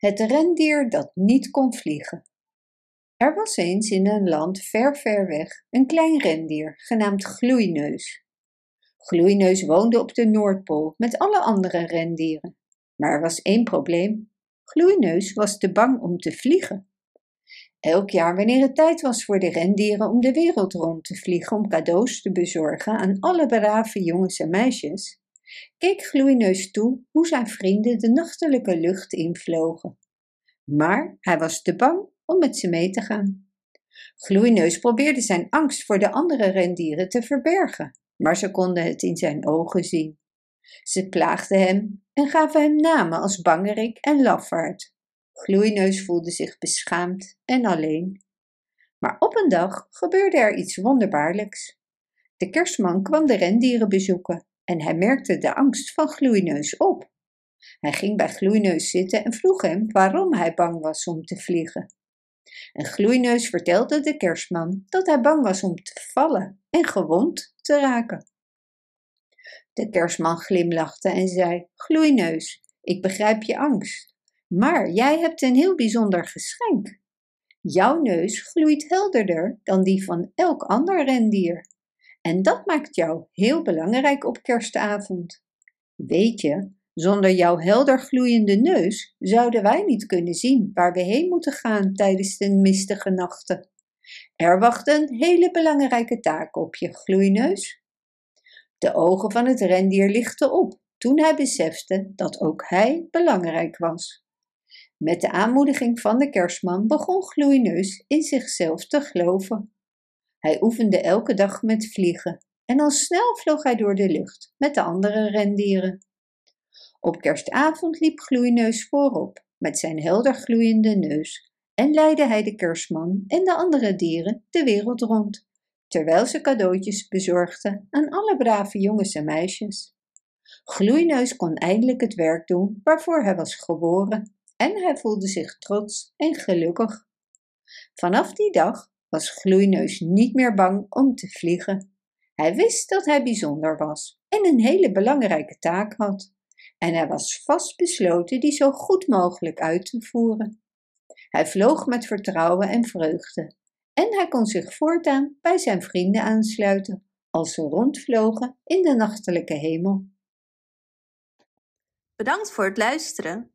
Het rendier dat niet kon vliegen. Er was eens in een land ver, ver weg een klein rendier genaamd Gloeineus. Gloeineus woonde op de Noordpool met alle andere rendieren. Maar er was één probleem. Gloeineus was te bang om te vliegen. Elk jaar wanneer het tijd was voor de rendieren om de wereld rond te vliegen om cadeaus te bezorgen aan alle brave jongens en meisjes, keek Gloeineus toe hoe zijn vrienden de nachtelijke lucht invlogen. Maar hij was te bang om met ze mee te gaan. Gloeineus probeerde zijn angst voor de andere rendieren te verbergen, maar ze konden het in zijn ogen zien. Ze plaagden hem en gaven hem namen als Bangerik en Lafaard. Gloeineus voelde zich beschaamd en alleen. Maar op een dag gebeurde er iets wonderbaarlijks. De kerstman kwam de rendieren bezoeken en hij merkte de angst van Gloeineus op. Hij ging bij Gloeineus zitten en vroeg hem waarom hij bang was om te vliegen. En Gloeineus vertelde de kerstman dat hij bang was om te vallen en gewond te raken. De kerstman glimlachte en zei: Gloeineus, ik begrijp je angst, maar jij hebt een heel bijzonder geschenk. Jouw neus gloeit helderder dan die van elk ander rendier. En dat maakt jou heel belangrijk op kerstavond. Weet je, zonder jouw helder gloeiende neus zouden wij niet kunnen zien waar we heen moeten gaan tijdens de mistige nachten. Er wacht een hele belangrijke taak op je gloeineus. De ogen van het rendier lichten op toen hij besefte dat ook hij belangrijk was. Met de aanmoediging van de kerstman begon Gloeineus in zichzelf te geloven. Hij oefende elke dag met vliegen en al snel vloog hij door de lucht met de andere rendieren. Op kerstavond liep Gloeineus voorop met zijn helder gloeiende neus en leidde hij de kerstman en de andere dieren de wereld rond, terwijl ze cadeautjes bezorgden aan alle brave jongens en meisjes. Gloeineus kon eindelijk het werk doen waarvoor hij was geboren en hij voelde zich trots en gelukkig. Vanaf die dag was Gloeineus niet meer bang om te vliegen. Hij wist dat hij bijzonder was en een hele belangrijke taak had. En hij was vastbesloten die zo goed mogelijk uit te voeren. Hij vloog met vertrouwen en vreugde. En hij kon zich voortaan bij zijn vrienden aansluiten als ze rondvlogen in de nachtelijke hemel. Bedankt voor het luisteren.